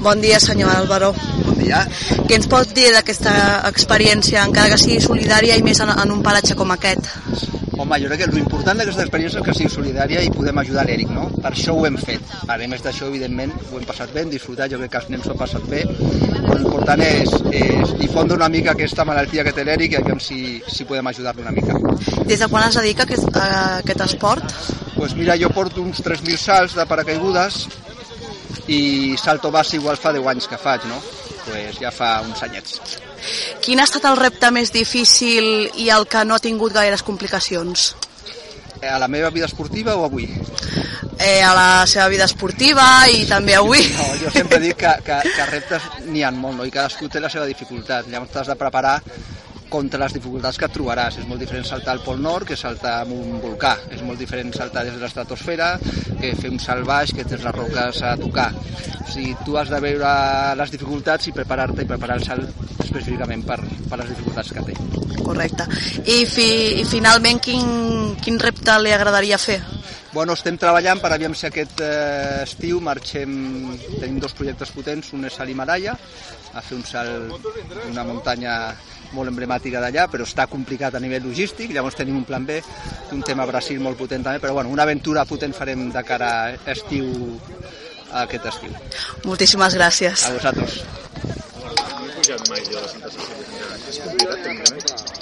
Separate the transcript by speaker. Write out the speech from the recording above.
Speaker 1: Bon dia, senyor Álvaro.
Speaker 2: Bon dia.
Speaker 1: Què ens pot dir d'aquesta experiència, encara que sigui solidària i més en, en un paratge com aquest?
Speaker 2: Home, jo crec que l'important d'aquesta experiència és que sigui solidària i podem ajudar l'Eric, no? Per això ho hem fet. A més d'això, evidentment, ho hem passat bé, hem disfrutat, jo crec que els nens s'ho han passat bé. Però l'important és, és difondre una mica aquesta malaltia que té l'Eric i aviam si, si podem ajudar-lo una mica.
Speaker 1: Des de quan es dedica a aquest, a aquest esport?
Speaker 2: pues mira, jo porto uns 3.000 salts de paracaigudes i salto base igual fa 10 anys que faig, no? Pues ja fa uns anyets.
Speaker 1: Quin ha estat el repte més difícil i el que no ha tingut gaires complicacions?
Speaker 2: A la meva vida esportiva o avui?
Speaker 1: Eh, a la seva vida esportiva i també avui.
Speaker 2: No, jo sempre dic que, que, que reptes n'hi ha molt, no? i cadascú té la seva dificultat. Llavors t'has de preparar contra les dificultats que et trobaràs. És molt diferent saltar al Pol Nord que saltar en un volcà. És molt diferent saltar des de l'estratosfera que fer un salt baix que tens les roques a tocar. O sigui, tu has de veure les dificultats i preparar-te i preparar el salt específicament per, per les dificultats que té.
Speaker 1: Correcte. I, fi, i finalment, quin, quin repte li agradaria fer?
Speaker 2: Bueno, estem treballant per aviam si aquest eh, estiu marxem, tenim dos projectes potents, un és a l'Himalaya, a fer un salt d'una muntanya molt emblemàtica d'allà, però està complicat a nivell logístic, llavors tenim un plan B, un tema a Brasil molt potent també, però bueno, una aventura potent farem de cara a estiu, a aquest estiu.
Speaker 1: Moltíssimes gràcies.
Speaker 2: A vosaltres.
Speaker 3: No he pujat mai jo a la Santa Cecília. És complicat tècnicament?